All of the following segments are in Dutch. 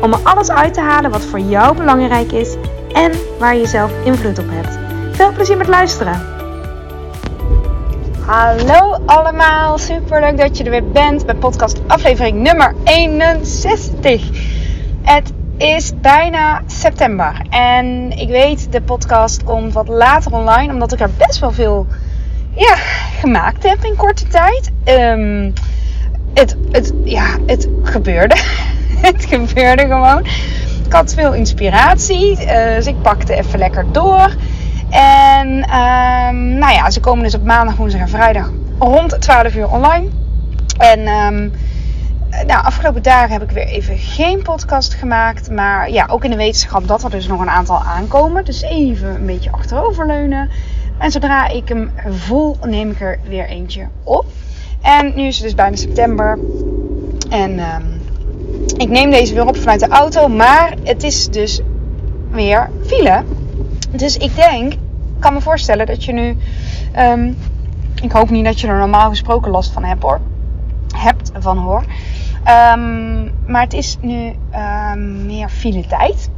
om er alles uit te halen wat voor jou belangrijk is en waar je zelf invloed op hebt. Veel plezier met luisteren! Hallo allemaal, super leuk dat je er weer bent bij podcast aflevering nummer 61. Het is bijna september en ik weet de podcast komt wat later online omdat ik er best wel veel ja, gemaakt heb in korte tijd. Um, het, het, ja, het gebeurde. Het gebeurde gewoon. Ik had veel inspiratie, uh, dus ik pakte even lekker door. En um, nou ja, ze komen dus op maandag, woensdag en vrijdag rond 12 uur online. En um, nou, afgelopen dagen heb ik weer even geen podcast gemaakt. Maar ja, ook in de wetenschap dat er dus nog een aantal aankomen. Dus even een beetje achteroverleunen. En zodra ik hem voel, neem ik er weer eentje op. En nu is het dus bijna september. En um, ik neem deze weer op vanuit de auto. Maar het is dus weer file. Dus ik denk, ik kan me voorstellen dat je nu. Um, ik hoop niet dat je er normaal gesproken last van hebt hoor. Hebt van hoor. Um, maar het is nu meer file tijd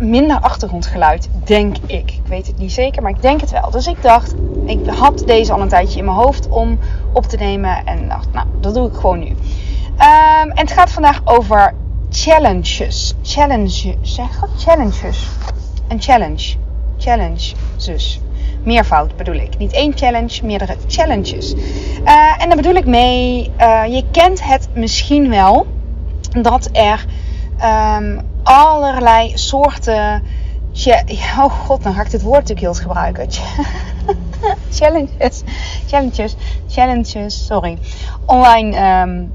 minder achtergrondgeluid, denk ik. Ik weet het niet zeker, maar ik denk het wel. Dus ik dacht, ik had deze al een tijdje in mijn hoofd om op te nemen. En dacht, nou, dat doe ik gewoon nu. Um, en het gaat vandaag over challenges. Challenge, zeg dat? Challenges. Een challenge. Challenge, dus. Meervoud bedoel ik. Niet één challenge, meerdere challenges. Uh, en daar bedoel ik mee, uh, je kent het misschien wel dat er um, allerlei soorten. Oh god, dan ga ik dit woord natuurlijk heel gebruiken. challenges, challenges, challenges, sorry. Online um,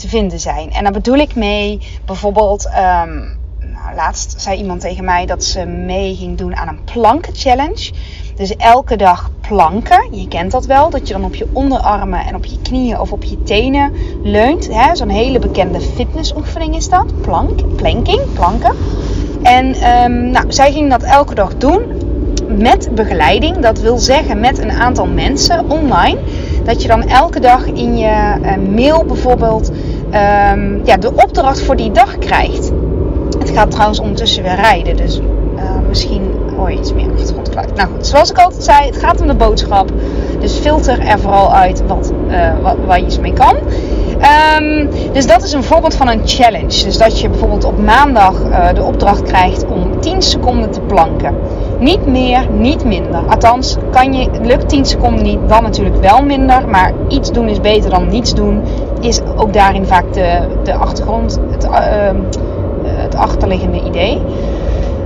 te vinden zijn. En daar bedoel ik mee bijvoorbeeld. Um, nou, laatst zei iemand tegen mij dat ze mee ging doen aan een planken challenge. Dus elke dag planken. Je kent dat wel. Dat je dan op je onderarmen en op je knieën of op je tenen leunt. Zo'n hele bekende fitnessoefening is dat. Plank, planking, planken. En um, nou, zij ging dat elke dag doen. Met begeleiding. Dat wil zeggen met een aantal mensen online. Dat je dan elke dag in je uh, mail bijvoorbeeld um, ja, de opdracht voor die dag krijgt. Het gaat trouwens ondertussen weer rijden. Dus uh, misschien hoor je iets meer achtergrondgeluid. Nou goed, zoals ik altijd zei, het gaat om de boodschap. Dus filter er vooral uit wat, uh, wat, waar je iets mee kan. Um, dus dat is een voorbeeld van een challenge. Dus dat je bijvoorbeeld op maandag uh, de opdracht krijgt om 10 seconden te planken. Niet meer, niet minder. Althans, kan je, lukt 10 seconden niet, dan natuurlijk wel minder. Maar iets doen is beter dan niets doen. Is ook daarin vaak de, de achtergrond, het, uh, het achterliggende idee.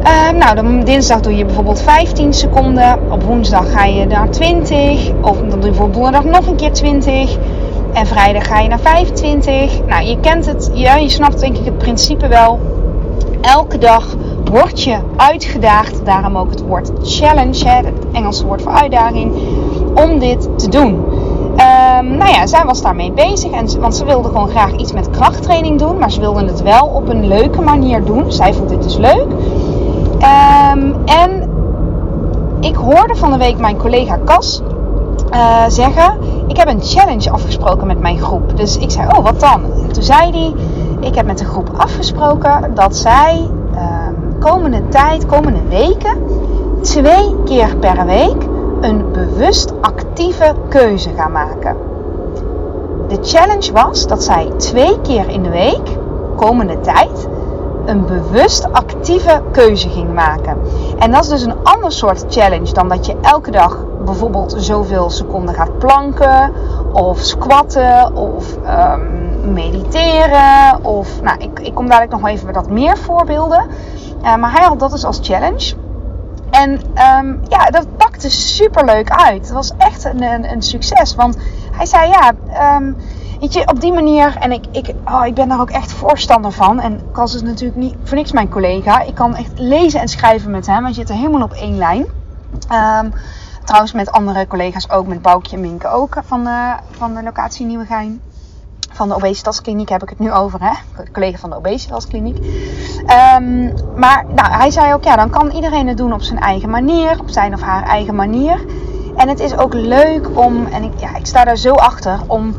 Uh, nou, dan dinsdag doe je bijvoorbeeld 15 seconden. Op woensdag ga je naar 20. Of dan doe je bijvoorbeeld donderdag nog een keer 20. En vrijdag ga je naar 25. Nou, je kent het. Ja, je snapt denk ik het principe wel. Elke dag word je uitgedaagd. Daarom ook het woord challenge. Het Engelse woord voor uitdaging. Om dit te doen. Um, nou ja, zij was daarmee bezig. En, want ze wilde gewoon graag iets met krachttraining doen. Maar ze wilde het wel op een leuke manier doen. Zij vond dit dus leuk. Um, en ik hoorde van de week mijn collega Cas uh, zeggen: Ik heb een challenge afgesproken met mijn groep. Dus ik zei: Oh, wat dan? En toen zei hij: Ik heb met de groep afgesproken dat zij komende tijd, komende weken, twee keer per week een bewust actieve keuze gaan maken. De challenge was dat zij twee keer in de week, komende tijd, een bewust actieve keuze ging maken. En dat is dus een ander soort challenge dan dat je elke dag bijvoorbeeld zoveel seconden gaat planken of squatten of um, mediteren. Of, nou, ik, ik kom dadelijk nog even met wat meer voorbeelden. Uh, maar hij had dat dus als challenge. En um, ja, dat pakte super leuk uit. Het was echt een, een, een, succes. Want hij zei ja. Um, weet je, op die manier, en ik, ik, oh, ik ben daar ook echt voorstander van. En Cas is natuurlijk niet voor niks mijn collega. Ik kan echt lezen en schrijven met hem. We zitten helemaal op één lijn. Um, trouwens, met andere collega's ook, met Boukje en Minke ook van de, van de locatie Nieuwegein. Van de obesitaskliniek heb ik het nu over, hè? De collega van de obesitaskliniek. Um, maar nou, hij zei ook, ja, dan kan iedereen het doen op zijn eigen manier, op zijn of haar eigen manier. En het is ook leuk om, en ik, ja, ik sta daar zo achter, om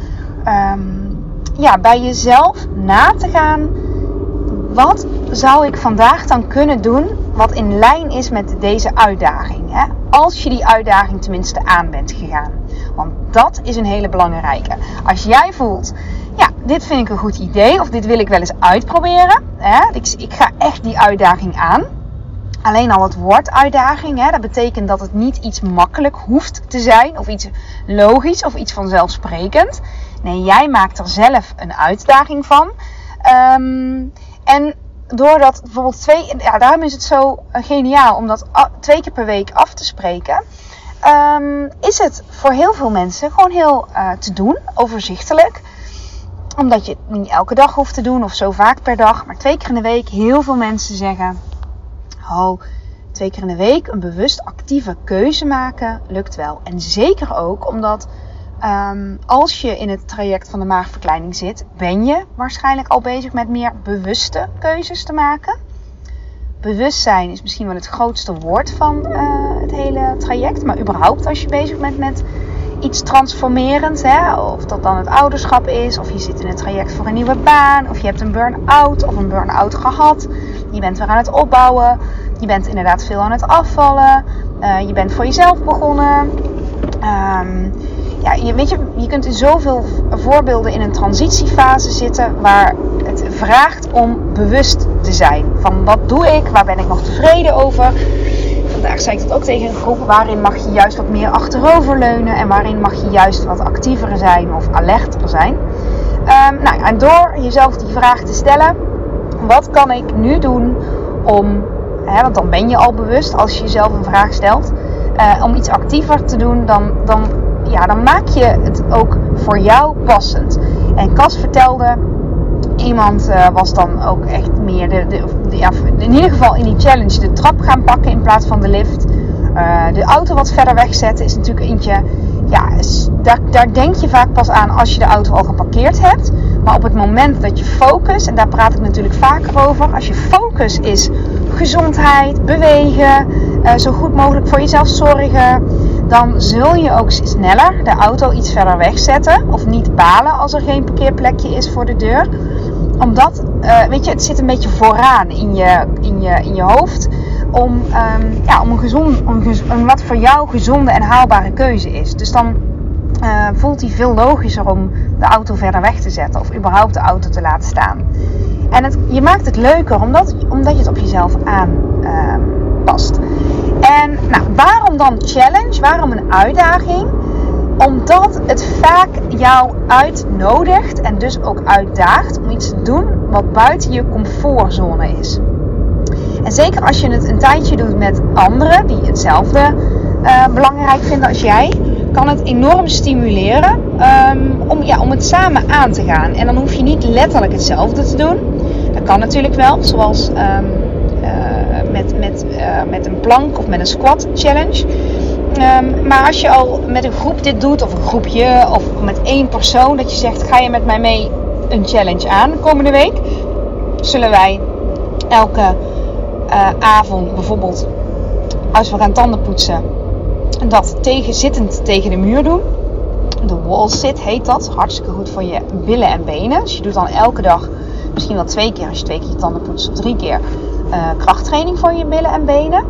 um, ja, bij jezelf na te gaan. Wat zou ik vandaag dan kunnen doen wat in lijn is met deze uitdaging? Hè? Als je die uitdaging tenminste aan bent gegaan. Want dat is een hele belangrijke. Als jij voelt, ja, dit vind ik een goed idee of dit wil ik wel eens uitproberen. Hè? Ik, ik ga echt die uitdaging aan. Alleen al het woord uitdaging, hè, dat betekent dat het niet iets makkelijk hoeft te zijn of iets logisch of iets vanzelfsprekend. Nee, jij maakt er zelf een uitdaging van. Um, en doordat bijvoorbeeld twee, ja, daarom is het zo geniaal om dat twee keer per week af te spreken. Um, is het voor heel veel mensen gewoon heel uh, te doen, overzichtelijk. Omdat je het niet elke dag hoeft te doen of zo vaak per dag, maar twee keer in de week. Heel veel mensen zeggen: Oh, twee keer in de week een bewust actieve keuze maken lukt wel. En zeker ook omdat Um, als je in het traject van de maagverkleining zit, ben je waarschijnlijk al bezig met meer bewuste keuzes te maken. Bewustzijn is misschien wel het grootste woord van uh, het hele traject. Maar überhaupt als je bezig bent met iets transformerends, hè, of dat dan het ouderschap is, of je zit in het traject voor een nieuwe baan, of je hebt een burn-out of een burn-out gehad. Je bent weer aan het opbouwen. Je bent inderdaad veel aan het afvallen. Uh, je bent voor jezelf begonnen. Um, ja, je, weet je, je kunt in zoveel voorbeelden in een transitiefase zitten waar het vraagt om bewust te zijn. Van wat doe ik, waar ben ik nog tevreden over. Vandaag zei ik dat ook tegen een groep. Waarin mag je juist wat meer achteroverleunen en waarin mag je juist wat actiever zijn of alerter zijn. Um, nou, en door jezelf die vraag te stellen, wat kan ik nu doen om, hè, want dan ben je al bewust als je jezelf een vraag stelt, uh, om iets actiever te doen, dan, dan ja, dan maak je het ook voor jou passend. En Cas vertelde, iemand uh, was dan ook echt meer de, de, ja, in ieder geval in die challenge de trap gaan pakken in plaats van de lift. Uh, de auto wat verder wegzetten is natuurlijk eentje. Ja, is, daar, daar denk je vaak pas aan als je de auto al geparkeerd hebt. Maar op het moment dat je focus, en daar praat ik natuurlijk vaker over, als je focus is gezondheid, bewegen, uh, zo goed mogelijk voor jezelf zorgen, dan zul je ook sneller de auto iets verder wegzetten. Of niet balen als er geen parkeerplekje is voor de deur. Omdat, uh, weet je, het zit een beetje vooraan in je, in je, in je hoofd. Om, um, ja, om, een gezond, om een wat voor jou gezonde en haalbare keuze is. Dus dan uh, voelt hij veel logischer om de auto verder weg te zetten. Of überhaupt de auto te laten staan. En het, je maakt het leuker omdat, omdat je het op jezelf aanpast. Uh, en nou, waarom dan challenge? Waarom een uitdaging? Omdat het vaak jou uitnodigt en dus ook uitdaagt om iets te doen wat buiten je comfortzone is. En zeker als je het een tijdje doet met anderen die hetzelfde uh, belangrijk vinden als jij, kan het enorm stimuleren um, om, ja, om het samen aan te gaan. En dan hoef je niet letterlijk hetzelfde te doen. Dat kan natuurlijk wel, zoals um, met, met, uh, met een plank of met een squat challenge. Um, maar als je al met een groep dit doet, of een groepje, of met één persoon, dat je zegt: ga je met mij mee een challenge aan de komende week? Zullen wij elke uh, avond bijvoorbeeld, als we gaan tanden poetsen, dat tegen, zittend tegen de muur doen. De wall sit heet dat. Hartstikke goed voor je billen en benen. Dus je doet dan elke dag, misschien wel twee keer als je twee keer je tanden poetst, drie keer uh, krachttraining voor je billen en benen.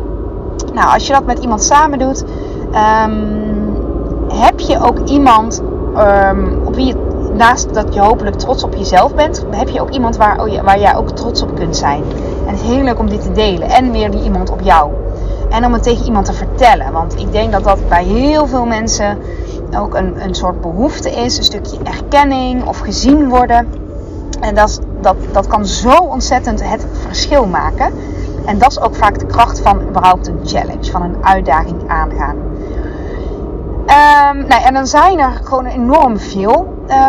Nou, als je dat met iemand samen doet, um, heb je ook iemand um, op wie je, naast dat je hopelijk trots op jezelf bent, heb je ook iemand waar, oh waar jij ook trots op kunt zijn. En het is heel leuk om dit te delen. En weer die iemand op jou. En om het tegen iemand te vertellen. Want ik denk dat dat bij heel veel mensen ook een, een soort behoefte is. Een stukje erkenning of gezien worden. En dat, dat, dat kan zo ontzettend het verschil maken. En dat is ook vaak de kracht van überhaupt een challenge, van een uitdaging aangaan. Um, nou, en dan zijn er gewoon enorm veel uh,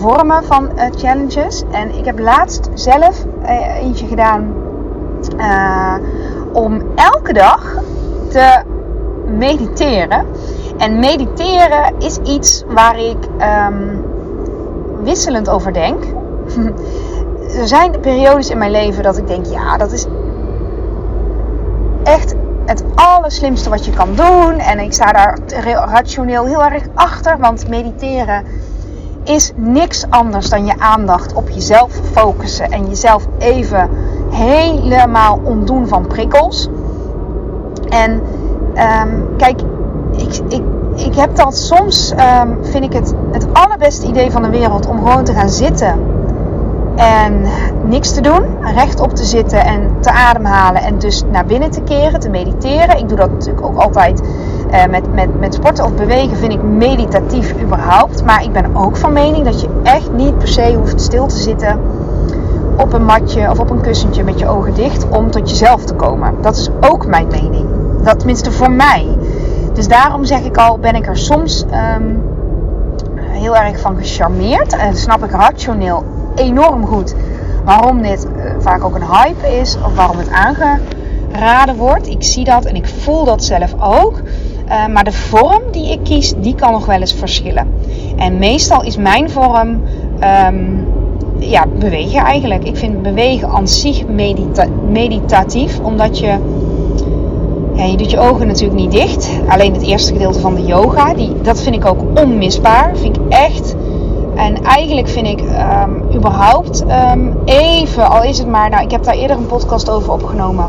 vormen van uh, challenges. En ik heb laatst zelf uh, eentje gedaan om elke dag te mediteren. En mediteren is iets waar ik um, wisselend over denk. er zijn periodes in mijn leven dat ik denk, ja, dat is echt het allerslimste wat je kan doen. En ik sta daar rationeel heel erg achter, want mediteren is niks anders dan je aandacht op jezelf focussen en jezelf even helemaal ontdoen van prikkels. En um, kijk, ik, ik, ik heb dat soms, um, vind ik het het allerbeste idee van de wereld om gewoon te gaan zitten en niks te doen, rechtop te zitten en te ademhalen en dus naar binnen te keren, te mediteren. Ik doe dat natuurlijk ook altijd uh, met, met, met sporten of bewegen, vind ik meditatief überhaupt. Maar ik ben ook van mening dat je echt niet per se hoeft stil te zitten op een matje of op een kussentje met je ogen dicht om tot jezelf te komen. Dat is ook mijn mening. Dat tenminste voor mij. Dus daarom zeg ik al, ben ik er soms um, heel erg van gecharmeerd. En snap ik rationeel enorm goed waarom dit uh, vaak ook een hype is. Of waarom het aangeraden wordt. Ik zie dat en ik voel dat zelf ook. Uh, maar de vorm die ik kies, die kan nog wel eens verschillen. En meestal is mijn vorm um, ja, bewegen eigenlijk. Ik vind bewegen aan zich medita meditatief. Omdat je ja, je doet je ogen natuurlijk niet dicht. Alleen het eerste gedeelte van de yoga, die, dat vind ik ook onmisbaar. Vind ik echt. En eigenlijk vind ik um, überhaupt um, even, al is het maar, nou ik heb daar eerder een podcast over opgenomen.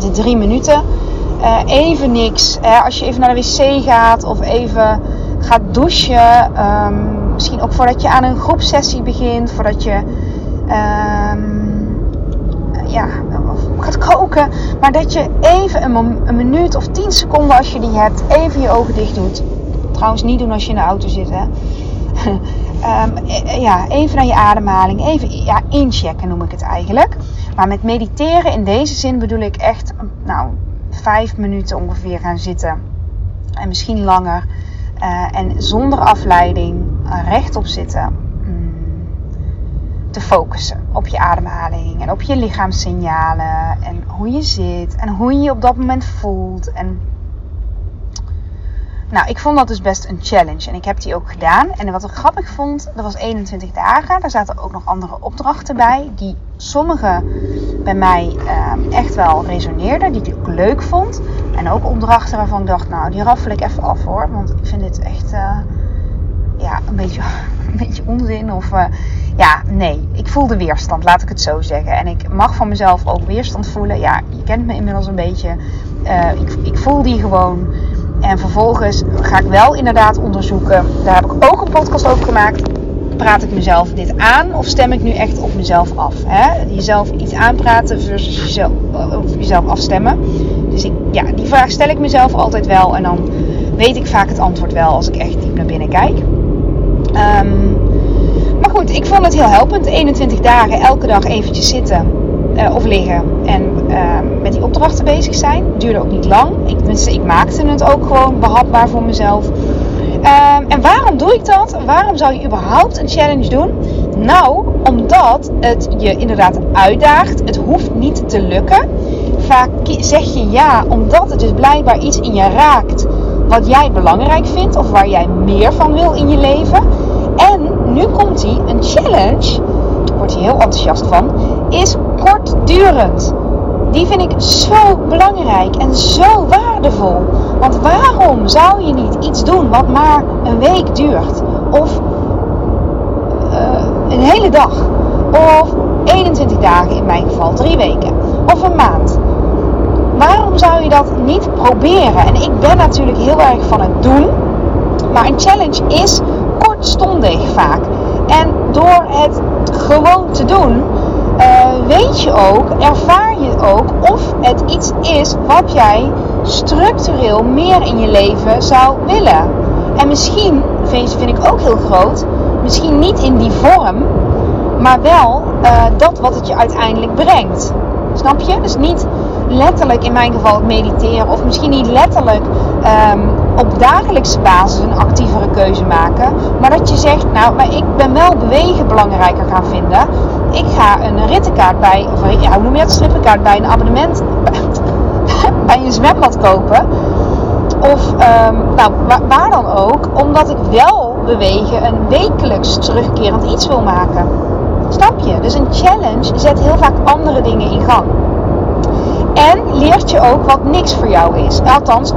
De drie minuten. Uh, even niks. Hè, als je even naar de wc gaat of even gaat douchen. Um, misschien ook voordat je aan een groepsessie begint. Voordat je ja, gaat koken. Maar dat je even een, een, minuut of 10 seconden als je die hebt, even je ogen dicht doet. Trouwens niet doen als je in de auto zit. Hè. um, ja, even naar je ademhaling. Even ja, inchecken noem ik het eigenlijk. Maar met mediteren in deze zin bedoel ik echt nou, vijf minuten ongeveer gaan zitten. En misschien langer. Uh, en zonder afleiding rechtop zitten te focussen op je ademhaling en op je lichaamssignalen en hoe je zit en hoe je je op dat moment voelt. En nou, ik vond dat dus best een challenge en ik heb die ook gedaan. En wat ik grappig vond, dat was 21 dagen. Daar zaten ook nog andere opdrachten bij, die sommige bij mij um, echt wel resoneerden, die ik leuk vond. En ook opdrachten waarvan ik dacht, nou, die raffel ik even af hoor, want ik vind dit echt, uh, ja, een beetje, een beetje onzin of... Uh, ja, nee, ik voelde weerstand, laat ik het zo zeggen. En ik mag van mezelf ook weerstand voelen. Ja, je kent me inmiddels een beetje. Uh, ik, ik voel die gewoon. En vervolgens ga ik wel inderdaad onderzoeken. Daar heb ik ook een podcast over gemaakt. Praat ik mezelf dit aan of stem ik nu echt op mezelf af? Hè? Jezelf iets aanpraten versus jezelf, op jezelf afstemmen. Dus ik, ja, die vraag stel ik mezelf altijd wel. En dan weet ik vaak het antwoord wel als ik echt diep naar binnen kijk. Um, maar goed, ik vond het heel helpend. 21 dagen elke dag eventjes zitten uh, of liggen en uh, met die opdrachten bezig zijn. Het duurde ook niet lang. Ik, ik maakte het ook gewoon behapbaar voor mezelf. Uh, en waarom doe ik dat? Waarom zou je überhaupt een challenge doen? Nou, omdat het je inderdaad uitdaagt. Het hoeft niet te lukken. Vaak zeg je ja, omdat het dus blijkbaar iets in je raakt wat jij belangrijk vindt of waar jij meer van wil in je leven. En nu komt hij, een challenge, daar wordt hij heel enthousiast van, is kortdurend. Die vind ik zo belangrijk en zo waardevol. Want waarom zou je niet iets doen wat maar een week duurt? Of uh, een hele dag? Of 21 dagen in mijn geval, drie weken? Of een maand? Waarom zou je dat niet proberen? En ik ben natuurlijk heel erg van het doen. Maar een challenge is kortstondig vaak. En door het gewoon te doen, uh, weet je ook, ervaar je ook of het iets is wat jij structureel meer in je leven zou willen. En misschien, vind, vind ik ook heel groot, misschien niet in die vorm, maar wel uh, dat wat het je uiteindelijk brengt. Snap je? Dus niet letterlijk in mijn geval het mediteren, of misschien niet letterlijk ehm, op dagelijkse basis een actievere keuze maken. Maar dat je zegt, nou, maar ik ben wel bewegen belangrijker gaan vinden. Ik ga een rittenkaart bij, of ja, hoe noem je dat, strippenkaart bij een abonnement bij een zwembad kopen. Of ehm, nou, waar dan ook, omdat ik wel bewegen een wekelijks terugkerend iets wil maken. Snap je? Dus een challenge zet heel vaak andere dingen in gang. En leert je ook wat niks voor jou is. Althans,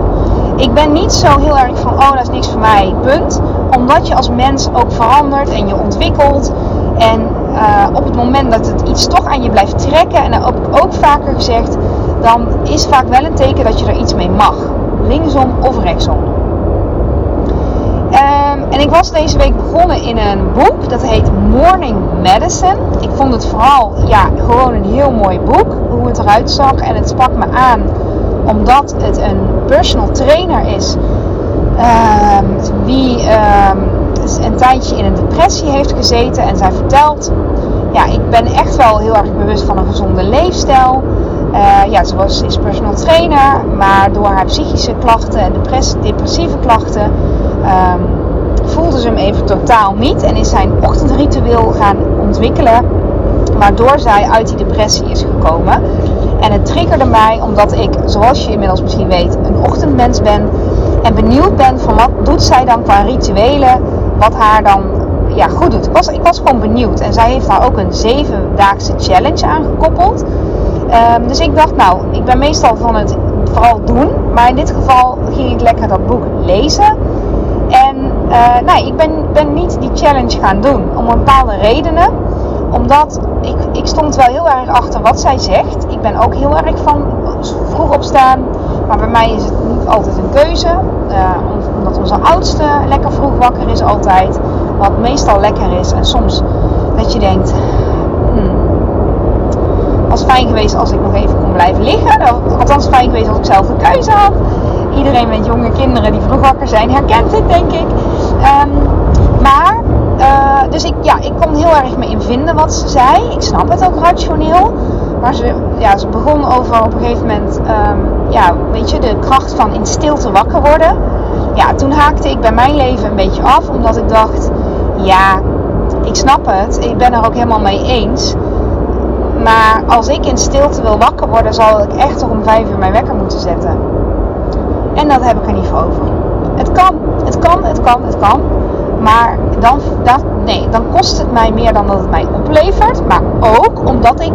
ik ben niet zo heel erg van, oh dat is niks voor mij, punt. Omdat je als mens ook verandert en je ontwikkelt. En uh, op het moment dat het iets toch aan je blijft trekken, en dat heb ik ook vaker gezegd, dan is vaak wel een teken dat je er iets mee mag. Linksom of rechtsom. Um, en ik was deze week begonnen in een boek dat heet Morning Medicine. Ik vond het vooral ja, gewoon een heel mooi boek, hoe het eruit zag. En het sprak me aan omdat het een personal trainer is. Um, wie um, een tijdje in een depressie heeft gezeten. En zij vertelt, ja, ik ben echt wel heel erg bewust van een gezonde leefstijl. Uh, ja, ze was, is personal trainer, maar door haar psychische klachten en depressieve klachten um, voelde ze hem even totaal niet. En is zijn ochtendritueel gaan ontwikkelen, waardoor zij uit die depressie is gekomen. En het triggerde mij omdat ik, zoals je inmiddels misschien weet, een ochtendmens ben. En benieuwd ben van wat doet zij dan qua rituelen, wat haar dan ja, goed doet. Ik was, ik was gewoon benieuwd. En zij heeft daar ook een zevendaagse challenge aangekoppeld. Um, dus ik dacht, nou, ik ben meestal van het vooral doen. Maar in dit geval ging ik lekker dat boek lezen. En uh, nee, ik ben, ben niet die challenge gaan doen. Om bepaalde redenen. Omdat ik, ik stond wel heel erg achter wat zij zegt. Ik ben ook heel erg van vroeg opstaan. Maar bij mij is het altijd een keuze. Uh, omdat onze oudste lekker vroeg wakker is altijd. Wat meestal lekker is. En soms dat je denkt... Hmm, was fijn geweest als ik nog even kon blijven liggen. Althans fijn geweest als ik zelf de keuze had. Iedereen met jonge kinderen die vroeg wakker zijn herkent dit denk ik. Um, maar, uh, dus ik, ja, ik kon heel erg me in vinden wat ze zei. Ik snap het ook rationeel. Maar ze, ja, ze begon over op een gegeven moment, um, ja, weet je, de kracht van in stilte wakker worden. Ja, toen haakte ik bij mijn leven een beetje af, omdat ik dacht, ja, ik snap het. Ik ben er ook helemaal mee eens. Maar als ik in stilte wil wakker worden, zal ik echt om vijf uur mijn wekker moeten zetten. En dat heb ik er niet voor over. Het kan, het kan, het kan, het kan. Maar dan, dat, nee, dan kost het mij meer dan dat het mij oplevert. Maar ook omdat ik,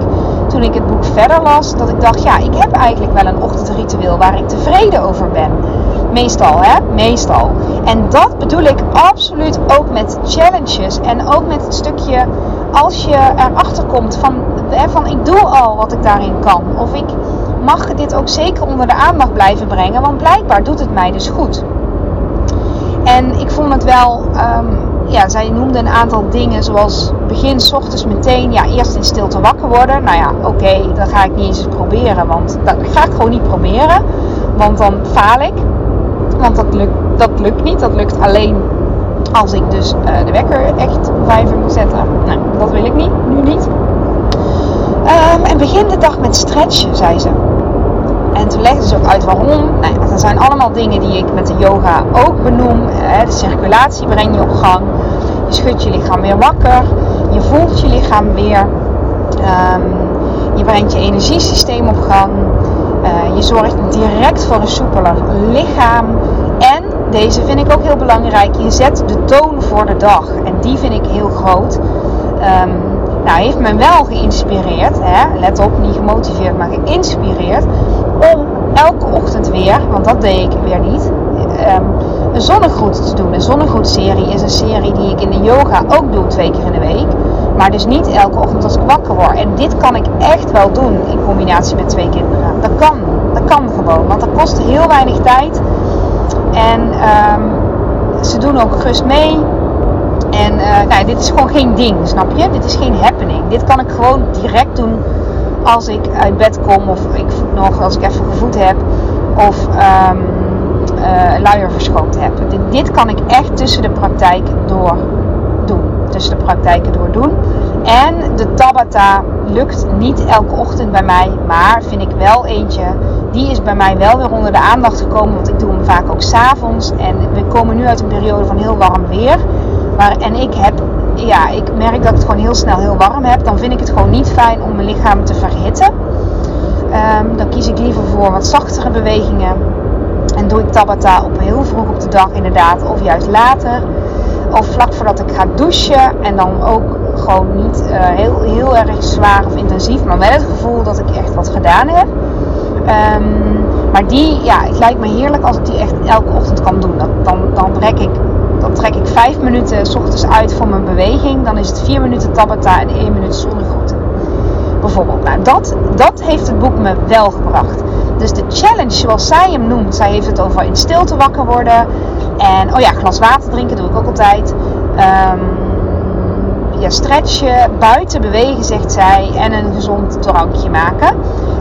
toen ik het boek verder las, dat ik dacht, ja, ik heb eigenlijk wel een ochtendritueel waar ik tevreden over ben. Meestal, hè? Meestal. En dat bedoel ik absoluut ook met challenges. En ook met het stukje als je erachter komt van, van ik doe al wat ik daarin kan. Of ik mag dit ook zeker onder de aandacht blijven brengen. Want blijkbaar doet het mij dus goed. En ik vond het wel, um, ja, zij noemde een aantal dingen zoals begin s ochtends meteen, ja, eerst in stilte wakker worden. Nou ja, oké, okay, dat ga ik niet eens proberen, want dat ga ik gewoon niet proberen. Want dan faal ik. Want dat lukt, dat lukt niet. Dat lukt alleen als ik dus uh, de wekker echt vijf uur moet zetten. Nou, dat wil ik niet, nu niet. Um, en begin de dag met stretchen, zei ze. En toen legde ze ook uit waarom. Nou, dat zijn allemaal dingen die ik met de yoga ook benoem. De circulatie breng je op gang. Schudt je lichaam weer wakker. Je voelt je lichaam weer. Um, je brengt je energiesysteem op gang. Uh, je zorgt direct voor een soepeler lichaam. En deze vind ik ook heel belangrijk. Je zet de toon voor de dag. En die vind ik heel groot. Um, nou, heeft me wel geïnspireerd. Hè? Let op, niet gemotiveerd, maar geïnspireerd om elke ochtend weer, want dat deed ik weer niet, um, een zonnegroet te doen. Een zonnegroetserie is een serie die ik in de yoga ook doe twee keer in de week. Maar dus niet elke ochtend als ik wakker word. En dit kan ik echt wel doen in combinatie met twee kinderen. Dat kan. Dat kan gewoon. Want dat kost heel weinig tijd. En um, ze doen ook gerust mee. En uh, nou, dit is gewoon geen ding, snap je? Dit is geen happening. Dit kan ik gewoon direct doen als ik uit bed kom of ik nog als ik even gevoed heb of um, uh, luier verschoond heb. Dit, dit, kan ik echt tussen de praktijk door doen. Tussen de praktijken door doen. En de Tabata lukt niet elke ochtend bij mij, maar vind ik wel eentje die is bij mij wel weer onder de aandacht gekomen. Want ik doe hem vaak ook s'avonds. En we komen nu uit een periode van heel warm weer. Maar, en ik heb, ja, ik merk dat ik het gewoon heel snel heel warm heb. Dan vind ik het gewoon niet fijn om mijn lichaam te verhitten. Ehm, dan kies ik liever voor wat zachtere bewegingen. En doe ik Tabata op heel vroeg op de dag inderdaad. Of juist later. Of vlak voordat ik ga douchen. En dan ook gewoon niet uh, heel, heel erg zwaar of intensief. Maar wel het gevoel dat ik echt wat gedaan heb. Um, maar die, ja, het lijkt me heerlijk als ik die echt elke ochtend kan doen. Dan, dan, trek ik, dan trek ik vijf minuten s ochtends uit voor mijn beweging. Dan is het vier minuten Tabata en één minuut zonnegroeten. Bijvoorbeeld. Nou, dat, dat heeft het boek me wel gebracht. Dus de challenge zoals zij hem noemt. Zij heeft het over in stilte wakker worden. En, oh ja, glas water drinken doe ik ook altijd. Um, ja, stretchen, buiten bewegen, zegt zij. En een gezond drankje maken.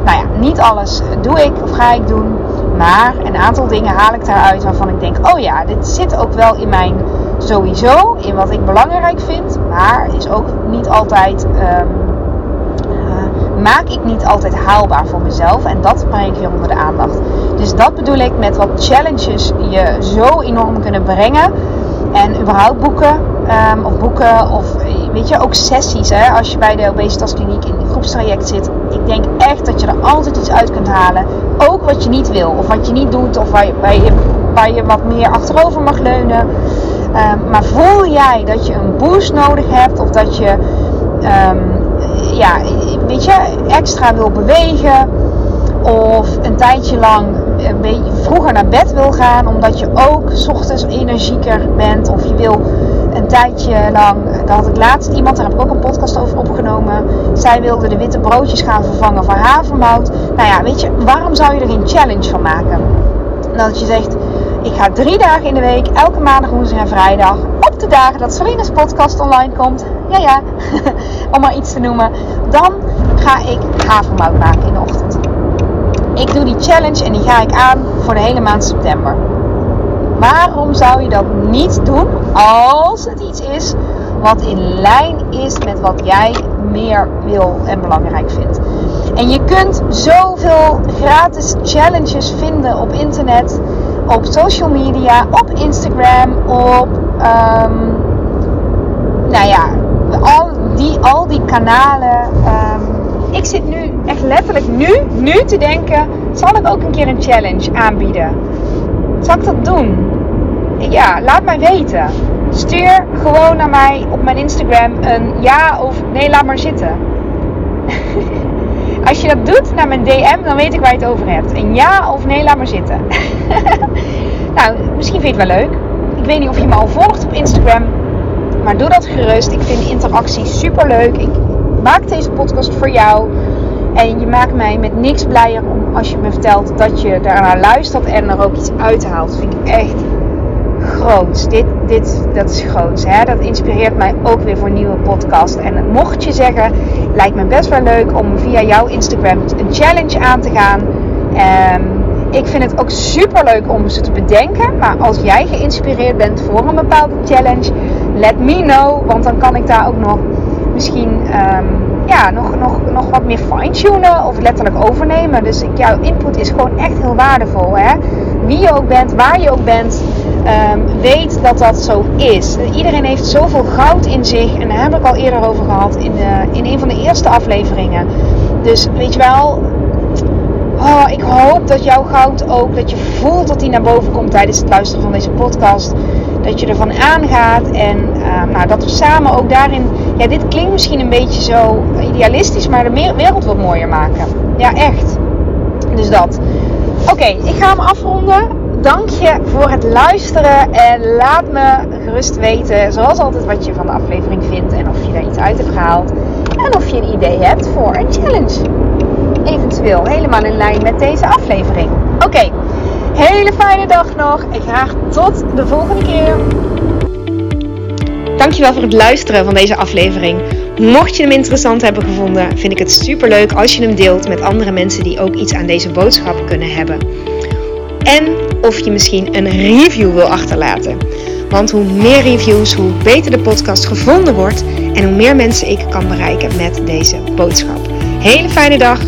Nou ja, niet alles doe ik of ga ik doen. Maar een aantal dingen haal ik daaruit waarvan ik denk: oh ja, dit zit ook wel in mijn sowieso, in wat ik belangrijk vind. Maar is ook niet altijd. Um, maak ik niet altijd haalbaar voor mezelf. En dat breng ik weer onder de aandacht. Dus dat bedoel ik met wat challenges je zo enorm kunnen brengen. En überhaupt boeken. Um, of boeken of weet je, ook sessies. Hè? Als je bij de obesitaskliniek in een groepstraject zit. Ik denk echt dat je er altijd iets uit kunt halen. Ook wat je niet wil. Of wat je niet doet. Of waar je, waar je, wat meer achterover mag leunen. Um, maar voel jij dat je een boost nodig hebt. Of dat je um, ja, weet je, extra wil bewegen. Of een tijdje lang een beetje vroeger naar bed wil gaan. Omdat je ook s ochtends energieker bent. Of je wil een tijdje lang, daar had ik laatst iemand, daar heb ik ook een podcast over opgenomen. Zij wilde de witte broodjes gaan vervangen voor havermout. Nou ja, weet je, waarom zou je er geen challenge van maken? Dat je zegt, ik ga drie dagen in de week, elke maandag, woensdag en vrijdag, op de dagen dat Selena's podcast online komt, ja ja, om maar iets te noemen, dan ga ik havermout maken in de ochtend. Ik doe die challenge en die ga ik aan voor de hele maand september. Waarom zou je dat niet doen als het iets is wat in lijn is met wat jij meer wil en belangrijk vindt? En je kunt zoveel gratis challenges vinden op internet, op social media, op Instagram, op. Um, nou ja, die, al die kanalen. Um, ik zit nu echt letterlijk nu, nu te denken: zal ik ook een keer een challenge aanbieden? Zal ik dat doen? Ja, laat mij weten. Stuur gewoon naar mij op mijn Instagram een ja of nee, laat maar zitten. Als je dat doet naar mijn DM, dan weet ik waar je het over hebt. Een ja of nee, laat maar zitten. nou, misschien vind je het wel leuk. Ik weet niet of je me al volgt op Instagram. Maar doe dat gerust. Ik vind interactie super leuk. Ik maak deze podcast voor jou. En je maakt mij met niks blijer om als je me vertelt dat je daarnaar luistert en er ook iets uithaalt. Dat vind ik echt groots. Dit, dit, dat is groots. Hè? Dat inspireert mij ook weer voor nieuwe podcast. En mocht je zeggen, lijkt me best wel leuk om via jouw Instagram een challenge aan te gaan. Um, ik vind het ook super leuk om ze te bedenken. Maar als jij geïnspireerd bent voor een bepaalde challenge, let me know. Want dan kan ik daar ook nog misschien um, ja, nog, nog, nog wat meer fine-tunen of letterlijk overnemen. Dus jouw input is gewoon echt heel waardevol. Hè? Wie je ook bent, waar je ook bent, um, weet dat dat zo is. Iedereen heeft zoveel goud in zich. En daar heb ik al eerder over gehad in, de, in een van de eerste afleveringen. Dus weet je wel, Oh, ik hoop dat jouw goud ook, dat je voelt dat die naar boven komt tijdens het luisteren van deze podcast. Dat je ervan aangaat en uh, nou, dat we samen ook daarin, ja, dit klinkt misschien een beetje zo idealistisch, maar de wereld wat mooier maken. Ja, echt. Dus dat. Oké, ik ga hem afronden. Dank je voor het luisteren en laat me gerust weten, zoals altijd, wat je van de aflevering vindt en of je er iets uit hebt gehaald en of je een idee hebt voor een challenge eventueel helemaal in lijn met deze aflevering. Oké, hele fijne dag nog en graag tot de volgende keer. Dankjewel voor het luisteren van deze aflevering. Mocht je hem interessant hebben gevonden, vind ik het super leuk als je hem deelt met andere mensen die ook iets aan deze boodschap kunnen hebben. En of je misschien een review wil achterlaten. Want hoe meer reviews, hoe beter de podcast gevonden wordt en hoe meer mensen ik kan bereiken met deze boodschap. Hele fijne dag